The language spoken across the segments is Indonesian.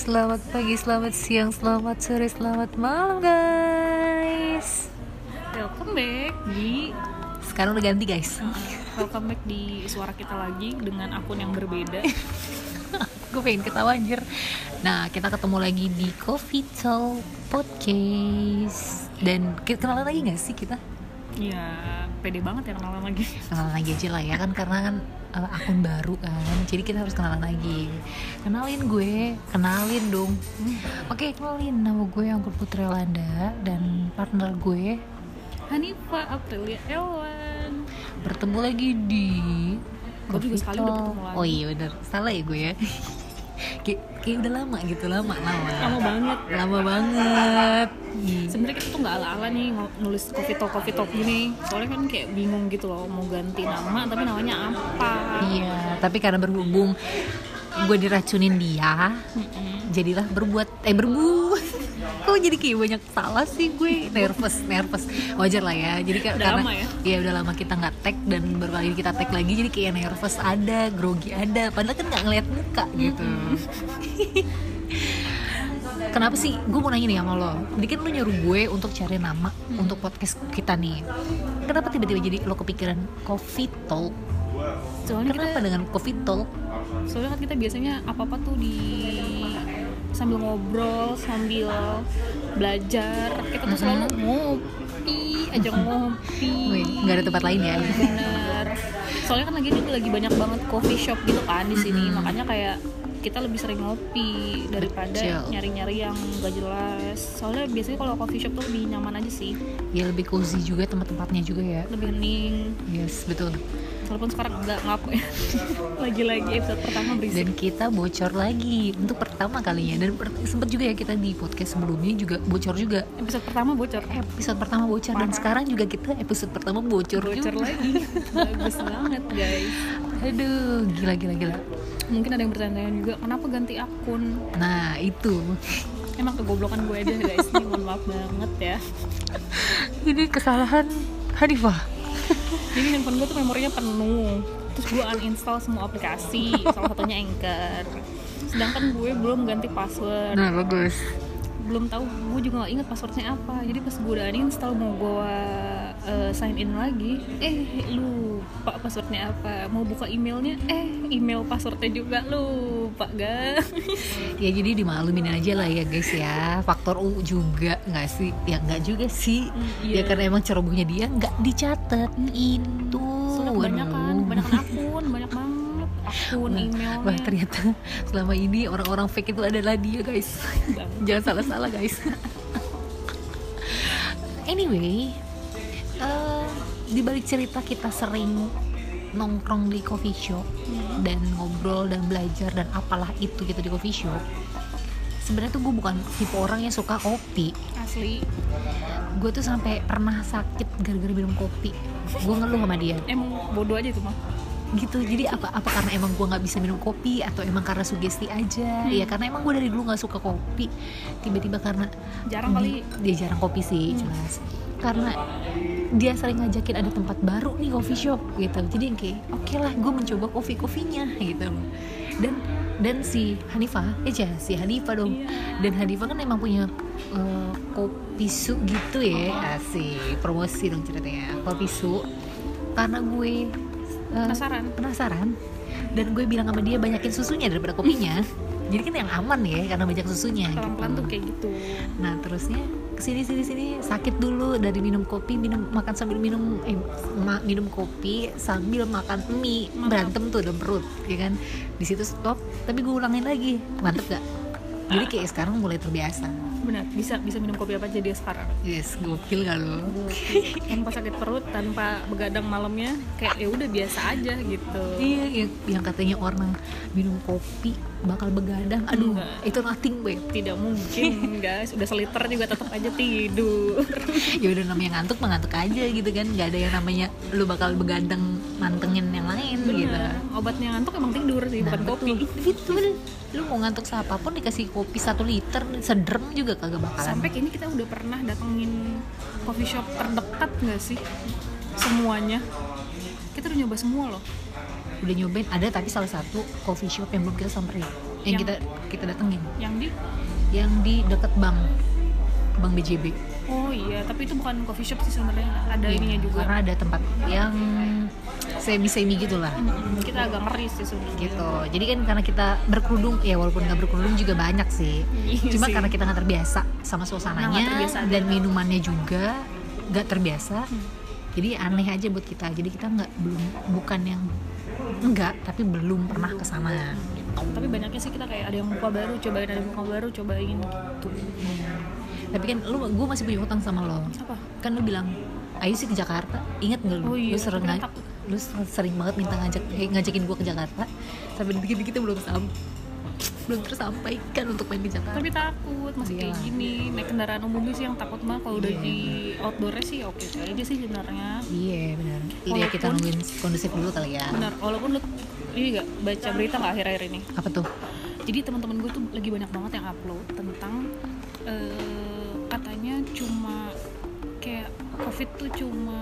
selamat pagi, selamat siang, selamat sore, selamat malam guys. Welcome back di Sekarang udah ganti guys. Welcome back di suara kita lagi dengan akun yang berbeda. Gue pengen ketawa anjir. Nah kita ketemu lagi di Coffee Talk Podcast. Dan kita kenalan lagi gak sih kita? Ya pede banget ya kenalan lagi. Kenalan lagi aja lah ya kan Karena kan uh, akun baru kan Jadi kita harus kenalan lagi. Kenalin gue, kenalin dong. Oke kenalin nama gue Anggur Putri Landa Dan partner gue Hanifa Aprilia Elwan. Bertemu lagi di Gue juga sekali udah ketemu lagi. Oh iya bener, salah ya gue ya kayak, kayak udah lama gitu, lama, lama. Lama banget. Lama banget. Ih. Sebenarnya kita tuh nggak ala-ala nih nulis coffee talk coffee talk gini. Soalnya kan kayak bingung gitu loh mau ganti nama tapi namanya apa. Iya, tapi karena berhubung gue diracunin dia Mm-mm. Jadilah berbuat, eh berbuat Kok jadi kayak banyak salah sih gue. Nervous, nervous. Wajar lah ya. Jadi Udah karena lama ya? Iya udah lama kita nggak tag Dan baru kali kita tag lagi Jadi kayak nervous ada, grogi ada. Padahal kan nggak ngeliat muka gitu. Kenapa sih? Gue mau nanya nih sama lo. Jadi kan lo nyuruh gue untuk cari nama Untuk podcast kita nih. Kenapa tiba-tiba jadi lo kepikiran Coffee Talk? Soalnya kita Kenapa dengan Coffee Talk? soalnya kan kita biasanya apa apa tuh di sambil ngobrol sambil belajar. Kita tuh selalu ngopi aja ngopi. Nggak ada tempat lain ya? bener. Soalnya kan lagi itu lagi banyak banget coffee shop gitu kan di sini. Makanya kayak kita lebih sering ngopi daripada nyari-nyari yang gak jelas. Soalnya biasanya kalau coffee shop tuh lebih nyaman aja sih. Ya lebih cozy juga tempat-tempatnya juga ya. Lebih hening. Yes, betul walaupun sekarang enggak ngapo ya. Lagi-lagi episode pertama berisik. Dan kita bocor lagi. Untuk pertama kalinya. Dan per- sempet juga ya kita di podcast sebelumnya juga bocor juga. Episode pertama bocor. Episode pertama bocor. Dan sekarang juga kita episode pertama bocor, bocor juga. lagi. Bagus banget guys. Aduh, gila gila gila. Mungkin ada yang bertanya juga. Kenapa ganti akun? Nah, itu. Emang kegoblokan gue aja guys. Ini mohon maaf banget ya. Ini kesalahan Hanifah jadi handphone gue tuh memorinya penuh. Terus gue uninstall semua aplikasi salah satunya Anchor. Sedangkan gue belum ganti password. Nah, bagus. Belum tahu gue juga gak inget passwordnya apa. Jadi pas gue udah uninstall mau gue uh, sign in lagi eh lupa passwordnya apa. Mau buka emailnya eh email passwordnya juga lupa guys. Ya jadi dimaklumin aja lah ya guys ya. Faktor U juga nggak sih? Ya nggak juga sih. Iya. Ya karena emang cerobohnya dia nggak dicatat. Itu. Soalnya kebanyakan Waduh. kebanyakan akun banyak banget akun Wah, emailnya. Wah ternyata selama ini orang-orang fake itu adalah dia guys. Jangan salah-salah guys. Anyway eh, Di balik cerita kita sering nongkrong di coffee shop Dan ngobrol dan belajar dan apalah itu gitu di coffee shop Sebenarnya tuh gue bukan tipe orang yang suka kopi. Asli. Gue tuh sampai pernah sakit gara-gara minum kopi. Gue ngeluh sama dia. Emang bodoh aja tuh mah gitu. Jadi apa apa karena emang gue nggak bisa minum kopi atau emang karena sugesti aja? Ya karena emang gue dari dulu nggak suka kopi. Tiba-tiba karena jarang kali. Dia jarang kopi sih jelas. Karena dia sering ngajakin ada tempat baru nih coffee shop gitu. Jadi kayak oke lah gue mencoba kopi kopinya gitu. Loh dan dan si Hanifah aja si Hanifah dong. Dan Hanifah kan emang punya eh, kopi su gitu ya. Asik promosi dong ceritanya kopi su. Karena gue eh, penasaran? penasaran. Dan gue bilang sama dia banyakin susunya daripada kopinya. Jadi kan yang aman ya karena banyak susunya pelan-pelan tuh gitu. kayak gitu. Nah terusnya ke sini sini sini sakit dulu dari minum kopi minum makan sambil minum eh, ma- minum kopi sambil makan mie. Mantap. berantem tuh dalam perut ya kan? Di situ stop tapi gue ulangin lagi. Mantep gak jadi kayak sekarang mulai terbiasa benar bisa bisa minum kopi apa aja dia sekarang. Yes gokil gak lo? Tanpa sakit perut tanpa begadang malamnya kayak ya udah biasa aja gitu. Iya yang, yang katanya orang minum kopi bakal begadang. Aduh Enggak. itu nothing babe tidak mungkin guys. Udah seliter juga tetap aja tidur. Ya udah namanya ngantuk mah ngantuk aja gitu kan. Nggak ada yang namanya lu bakal begadang mantengin yang lain gitu. Bener. obatnya ngantuk emang tidur sih bukan Nah, kopi. betul. gitu bener. lu mau ngantuk siapa pun dikasih kopi satu liter sederm juga kagak bakalan. Sampai kini kita udah pernah datengin coffee shop terdekat nggak sih? Semuanya. Kita udah nyoba semua loh. Udah nyobain ada tapi salah satu coffee shop yang belum kita samperin. Yang, Yang- kita kita datengin. Yang di? Yang di deket bank. Bank BJB oh iya tapi itu bukan coffee shop sih sebenarnya. Ada Iya, ininya juga. karena ada tempat yang semi semi gitulah. Mm-mm, kita agak ngeri sih sebenarnya. Gitu. Jadi kan karena kita berkerudung ya walaupun nggak berkerudung juga banyak sih. Iya cuma sih. karena kita nggak terbiasa sama Nah, suasananya terbiasa aja. dan minumannya juga nggak terbiasa Hmm. jadi aneh aja buat kita. Jadi kita nggak belum bukan yang enggak tapi belum pernah ke sana. Gitu. tapi banyaknya sih kita kayak ada yang muka baru cobain ada yang muka baru cobain gitu. Tapi kan lu gue masih punya utang sama lo. Apa? Kan lu bilang ayo sih ke Jakarta. Ingat nggak lu? Oh iya, lu sering. Lu sering banget minta ngajak eh, ngajakin gue ke Jakarta sampai detik ini kita belum sam belum tersampaikan untuk main ke Jakarta. Tapi takut masih kayak Iyalah. gini. Naik kendaraan umum sih yang takut banget kalau udah Iya. di outdoornya sih oke oke aja sih sebenarnya. Iya benar. Iya kita nungguin kondusif dulu kali ya. Benar. Walaupun lu ini gak baca berita nggak akhir-akhir ini. Apa tuh? Jadi teman-teman gue tuh lagi banyak banget yang upload tentang eh, katanya cuma kayak covid tuh cuma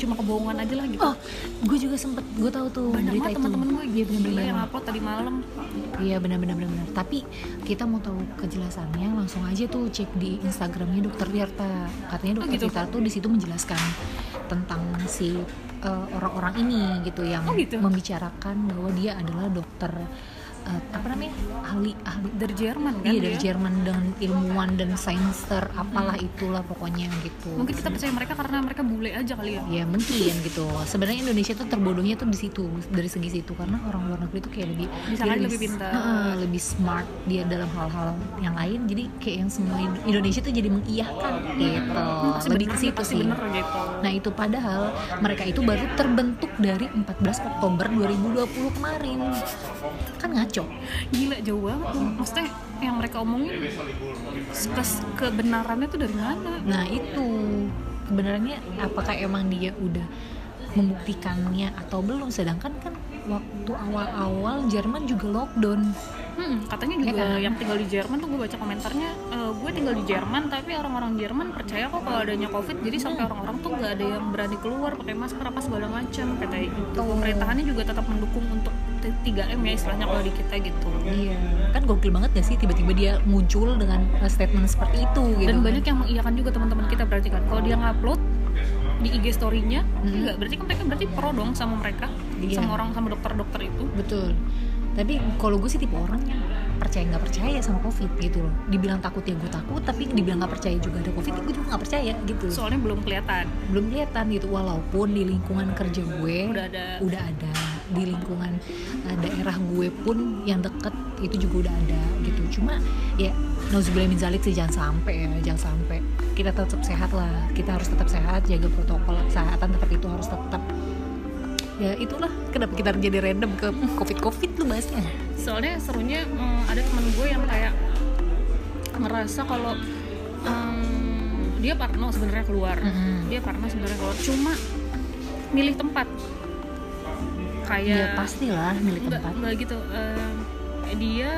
cuma kebohongan aja lah gitu. Oh gue juga sempet gue tahu tuh banyak berita teman-teman gue gila benar yang upload tadi malam. Iya benar benar tapi kita mau tahu kejelasannya langsung aja tuh cek di Instagramnya dokter Tirta. Katanya dokter Oh, gitu? Tirta tuh di situ menjelaskan tentang si uh, orang-orang ini gitu yang Oh, gitu? membicarakan bahwa dia adalah dokter uh, apa namanya? Ahli ahli dari Jerman kan? Iya dari dia? Jerman dengan ilmuwan dan sainser apalah itulah pokoknya gitu. Mungkin kita percaya mereka karena mereka bule aja kali ya? Ya mungkin gitu. Sebenarnya Indonesia tuh terbodohnya tuh di situ dari segi situ. Karena orang luar negeri tuh kayak lebih Bisa dia kan lebih pintar. Heeh, lebih smart dia dalam hal-hal yang lain. Jadi kayak yang semua Indonesia tuh jadi mengiyahkan gitu. Hmm, lebih ke situ sih. bener gitu. Nah itu padahal mereka itu baru terbentuk dari 14 Oktober 2020 kemarin kan ngaco. Gila jauh banget tuh. Maksudnya yang mereka omongin ke kebenarannya tuh dari mana? Nah itu. Kebenarannya apakah emang dia udah membuktikannya atau belum? Sedangkan kan waktu awal-awal Jerman juga lockdown. Hmm, katanya Iya juga kan? yang tinggal di Jerman tuh gue baca komentarnya eh, gue tinggal di Jerman tapi orang-orang Jerman percaya kok kalau adanya covid jadi sampai orang-orang tuh nggak ada yang berani keluar pakai masker apa segala macam katanya gitu pemerintahannya juga tetap mendukung untuk 3M ya istilahnya kalau di kita gitu. Iya. Kan gokil banget gak sih tiba-tiba dia muncul dengan statement seperti itu gitu dan kan. banyak yang mengiyakan juga teman-teman kita berarti kan. Kalau dia ngupload di IG story-nya enggak. Berarti kan mereka berarti pro dong sama mereka Iya. sama orang sama dokter-dokter itu. Betul. Tapi kalau gue sih tipe orang yang percaya nggak percaya sama covid gitu loh. Dibilang takut ya gue takut tapi dibilang nggak percaya juga ada covid gue juga nggak percaya gitu. Soalnya belum kelihatan. Belum kelihatan gitu. Walaupun di lingkungan kerja gue Udah ada. udah ada di lingkungan uh, daerah gue pun yang deket itu juga udah ada gitu. Cuma ya nauzubillah min zalik sih jangan sampai ya jangan sampai. Kita tetap sehat lah kita harus tetap sehat jaga protokol kesehatan tetap itu harus tetap ya itulah kenapa kita jadi random ke covid covid lu bahasnya soalnya serunya mm, ada temen gue yang kayak ngerasa kalau mm, dia parno sebenarnya keluar. Mm-mm. dia parno sebenarnya keluar. Cuma milih tempat kayak ya pastilah milik enggak, tempat. enggak gitu em, dia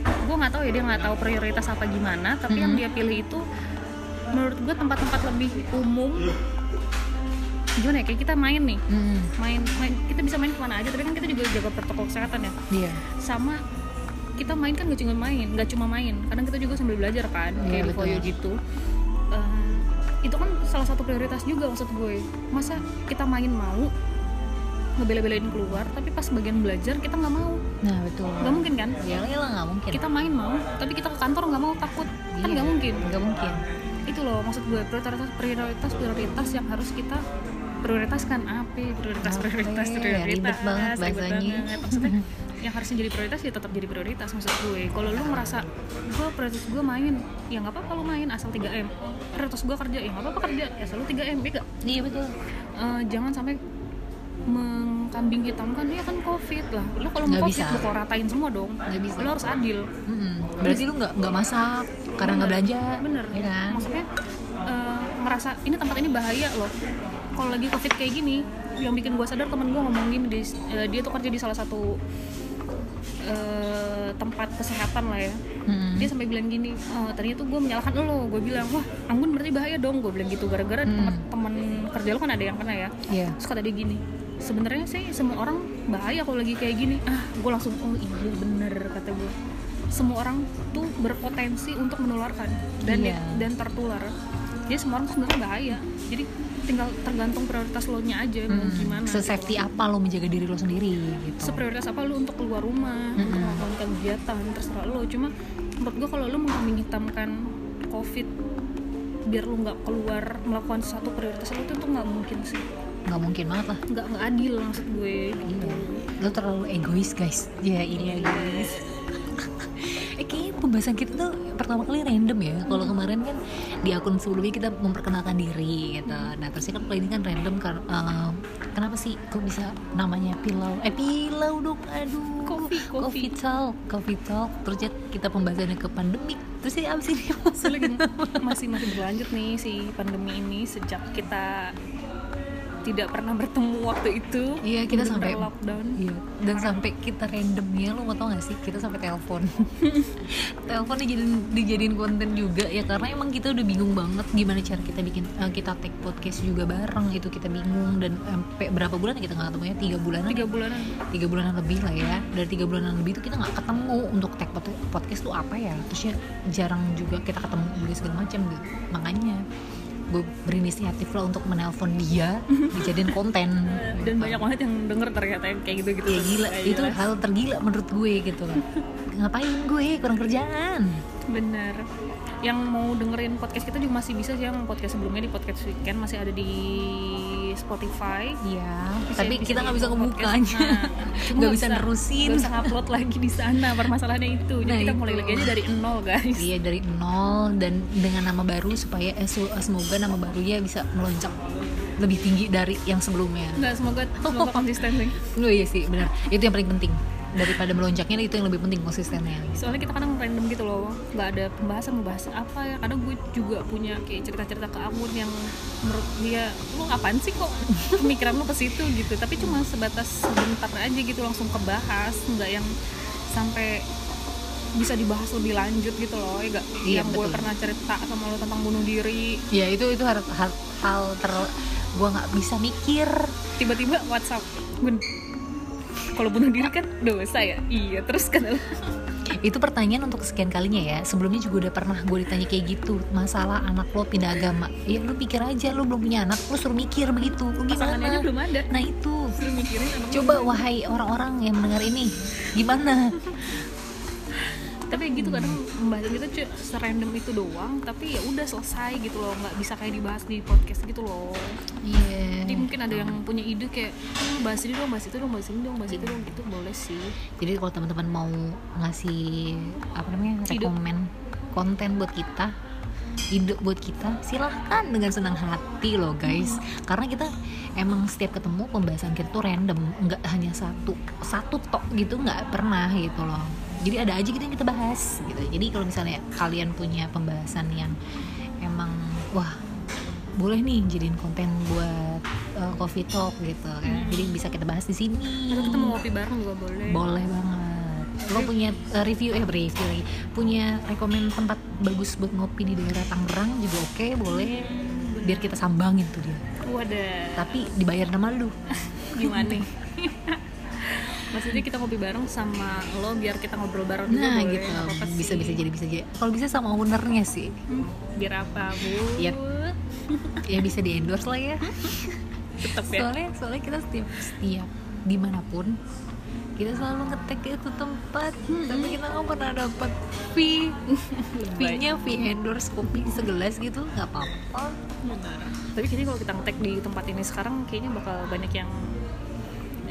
gue nggak tahu ya dia nggak tahu prioritas apa gimana tapi yang Mhm. dia pilih itu menurut gue tempat-tempat lebih umum. Gimana ya kayak kita main nih Mm, main main kita bisa main ke mana aja tapi kan kita juga jaga protokol kesehatan ya. Iya. Sama kita main kan gak cuma main nggak cuma main kadang kita juga sambil belajar kan Iya, kayak di foyo gitu. Eh, itu kan salah satu prioritas juga maksud gue. Masa kita main mau ngebela-belain keluar tapi pas bagian belajar kita nggak mau. Nah betul. Nggak mungkin kan? Ya lah nggak mungkin. Kita main mau tapi kita ke kantor nggak mau takut. Kan Iya, nggak mungkin. nggak mungkin. Itu loh maksud gue prioritas prioritas prioritas yang harus kita prioritaskan. Apa prioritas Apa? prioritas Ribet prioritas? banget ribet bahasanya. banget. maksudnya yang harusnya jadi prioritas ya tetap jadi prioritas maksud gue. Kalau lu merasa gue prioritas gue main ya nggak apa-apa lu main asal 3 m. Prioritas gue kerja ya nggak apa-apa kerja ya selalu 3 m ya nggak? iya betul. Eh, jangan sampai mengkambing hitamkan ya kan covid lah lu kalau mau covid bisa. kok ratain semua dong Nggak bisa. lu harus adil Mm-mm. berarti lu nggak nggak masak karena nggak belanja bener ya kan maksudnya eh, merasa ini tempat ini bahaya loh kalau lagi covid kayak gini yang bikin gue sadar temen gue ngomongin di, eh, dia tuh kerja di salah satu eh, tempat kesehatan lah ya Mm-mm. dia sampai bilang gini "Eh, tadinya tuh gue menyalahkan lo gue bilang wah anggun berarti bahaya dong gue bilang gitu gara-gara Hmm. teman teman kerja lo kan ada yang kena ya Iya. terus kata dia gini sebenarnya sih semua orang bahaya kalau lagi kayak gini ah gue langsung oh iya bener kata gue semua orang tuh berpotensi untuk menularkan dan Iya. dan tertular jadi semua orang sebenarnya bahaya jadi tinggal tergantung prioritas lo nya aja mau Mm-mm. gimana Se-safety apa lo menjaga diri lo sendiri gitu. seprioritas apa lu untuk keluar rumah untuk Mm-mm. melakukan kegiatan terserah lo cuma menurut gua kalau lu mengkambing hitamkan covid biar lu nggak keluar melakukan satu prioritas lu tuh tuh nggak mungkin sih nggak mungkin banget lah. nggak nggak adil maksud gue gitu Lo terlalu egois guys. Ya ini guys. eh kayaknya pembahasan kita tuh pertama kali random ya. Kalau kemarin kan di akun sebelumnya kita memperkenalkan diri gitu. Nah terusnya kan kalau ini kan random kan. eh, kenapa sih kok bisa namanya pilau? Eh pilau dong. Aduh. Kopi, kopi. Talk. Coffee talk. Terusnya kita pembahasannya ke pandemik. Terusnya abis ini masih masih berlanjut nih si pandemi ini sejak kita tidak pernah bertemu waktu itu Iya kita sampai lockdown. Iya, dan sampai kita randomnya lo mau tau gak sih? Kita sampai telepon. Telepon dijadiin dijadiin konten juga ya karena emang kita udah bingung banget gimana cara kita bikin eh, kita take podcast juga bareng itu kita bingung. Dan sampai berapa bulan ya kita nggak ketemu ya tiga bulanan tiga bulanan. Tiga bulanan lebih lah ya. Dari tiga bulanan lebih itu kita nggak ketemu untuk pod- podcast tuh apa ya? Terusnya jarang juga kita ketemu juga segala macam gitu. Makanya gue berinisiatif lah untuk menelpon dia dijadiin konten. Dan banyak banget yang denger ternyata yang kayak gitu gitu ya gila itu hal tergila menurut gue gitu kan. Ngapain gue? Kurang kerjaan. Bener yang mau dengerin podcast kita juga masih bisa sih yang podcast sebelumnya di podcast weekend masih ada di Spotify. Iya tapi bisa kita nggak bisa ngebukanya Nah, nggak bisa nerusin. nggak bisa upload lagi di sana permasalahannya itu. Jadi Nah, kita itu. mulai lagi aja dari nol guys. Iya dari nol dan dengan nama baru supaya eh, su- semoga nama barunya bisa melonjak lebih tinggi dari yang sebelumnya. Nggak semoga semoga konsisten sih. Oh iya sih benar. Itu yang paling penting daripada melonjaknya itu yang lebih penting konsistennya. Soalnya kita kadang random gitu loh nggak ada pembahasan mau bahas apa ya. Kadang gue juga punya kayak cerita-cerita ke Amun yang menurut dia lu apaan sih kok pemikiran lu ke situ? gitu. Tapi cuma sebatas sebentar aja gitu langsung kebahas nggak yang sampai bisa dibahas lebih lanjut gitu loh. Ya gak? Iya, yang gue betul. pernah cerita sama lo tentang bunuh diri. Ya itu itu hal hal, hal ter gue nggak bisa mikir. Tiba-tiba WhatsApp Gun kalau bunuh diri kan dosa ya? Iya terus kan. Itu pertanyaan untuk kesekian kalinya ya. Sebelumnya juga udah pernah gue ditanya kayak gitu masalah anak lo pindah agama. Ya lu pikir aja lu belum punya anak lu suruh mikir begitu. Lu gimana? Belum ada. Nah itu. Suruh mikirin coba wahai orang-orang yang mendengar ini gimana tapi gitu kadang pembahasan kita cuy serandom itu doang tapi ya udah selesai gitu loh. Nggak bisa kayak dibahas di podcast gitu loh. Iya. Jadi mungkin ada yang punya ide kayak "Hmm, bahas ini dong bahas itu dong bahas ini dong bahas itu dong gitu boleh sih. Jadi kalau teman-teman mau ngasih apa namanya Ide. rekomen konten buat kita ide buat kita silahkan dengan senang hati loh guys. Karena kita emang setiap ketemu pembahasan kita tuh random. Nggak hanya satu satu tok gitu nggak pernah gitu loh jadi ada aja gitu yang kita bahas gitu. Jadi kalau misalnya kalian punya pembahasan yang emang wah boleh nih jadiin konten buat uh, coffee talk gitu kan. Jadi bisa kita bahas di sini. Atau kita mau ngopi bareng juga boleh. Boleh banget. Lo punya uh, review eh review lagi. Punya rekomen tempat bagus buat ngopi di daerah Tangerang juga oke boleh. Biar kita sambangin tuh dia. Wadah. Tapi dibayar nama lu. Gimana? nih maksudnya kita ngopi bareng sama lo biar kita ngobrol bareng juga nah boleh. gitu. Apa-apa bisa bisa jadi bisa jadi. Kalau bisa sama ownernya sih. Hmm, biar apa bu? Iya. ya bisa di endorse lah ya. Tetep ya. Soalnya soalnya kita setiap setiap di mana pun kita selalu ngetek itu tempat. Tapi kita nggak pernah dapat fee. Fee nya fee endorse kopi segelas gitu nggak apa-apa. Benar. Tapi kayaknya kalau kita ngetek di tempat ini sekarang kayaknya bakal banyak yang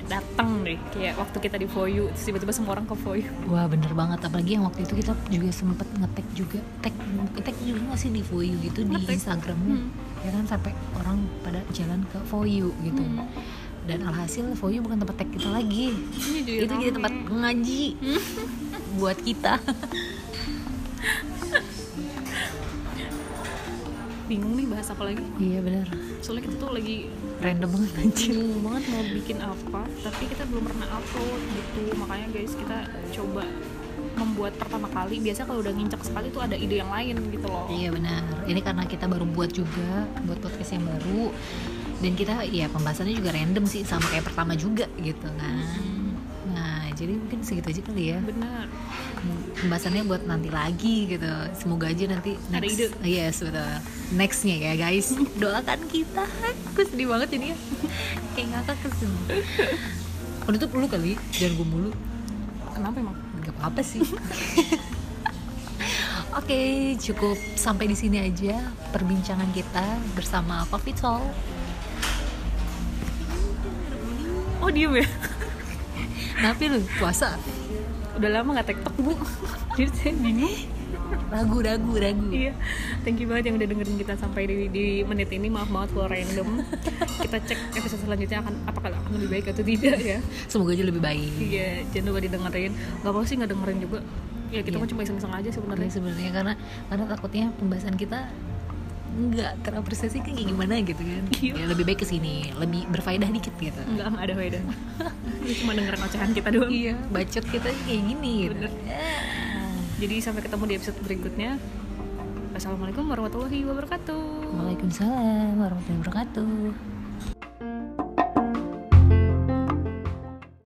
datang deh kayak waktu kita di Foyu terus tiba-tiba semua orang ke Foyu Wah bener banget. Apalagi yang waktu itu kita juga sempet ngetek juga. Tag tag juga nggak sih di For You gitu di. Instagramnya? Hmm. ya kan sampai orang pada jalan ke For You gitu. Hmm. dan alhasil For You bukan tempat tag kita lagi. Itu jadi tempat ngaji buat kita bingung nih bahas apa lagi. Iya benar. Soalnya kita tuh lagi random banget anjir. bingung banget mau bikin apa tapi kita belum pernah upload gitu. Makanya guys kita coba membuat pertama kali. Biasa kalau udah ngincak sekali tuh ada ide yang lain gitu loh. Iya benar. Ini karena kita baru buat juga buat podcast yang baru. Dan kita ya pembahasannya juga random sih sama kayak pertama juga gitu kan. Nah jadi mungkin segitu aja kali ya. benar Pembahasannya buat nanti lagi gitu. Semoga aja nanti Ada next. ide. Yes betul. Nextnya ya guys. Doakan kita. Aku sedih banget jadinya. kayak ngakak ke sini. Udah tuh perlu kali. Jangan gue mulu. kenapa emang Gak apa-apa sih. Oke, cukup sampai di sini aja perbincangan kita bersama Coffee Talk. oh diem ya Tapi lu puasa udah lama nggak tiktok bu. Jadi saya bingung. Ragu ragu ragu. iya. Thank you banget yang udah dengerin kita sampai di, di menit ini. Maaf banget kalau random. Kita cek episode selanjutnya akan apakah akan lebih baik atau tidak ya. Semoga aja lebih baik. iya jangan lupa didengerin. Nggak apa sih nggak dengerin juga. Ya kita Iya. mah cuma iseng-iseng aja sebenarnya. Sebenarnya karena karena takutnya pembahasan kita nggak terapresiasi kayak gimana gitu kan. Iya. Ya lebih baik ke sini, lebih berfaedah dikit gitu. nggak nggak ada faedah cuma dengerin ocehan kita doang Iya, bacot kita kayak gini gitu. Bener. Ya. jadi sampai ketemu di episode berikutnya Assalamualaikum warahmatullahi wabarakatuh Waalaikumsalam warahmatullahi wabarakatuh.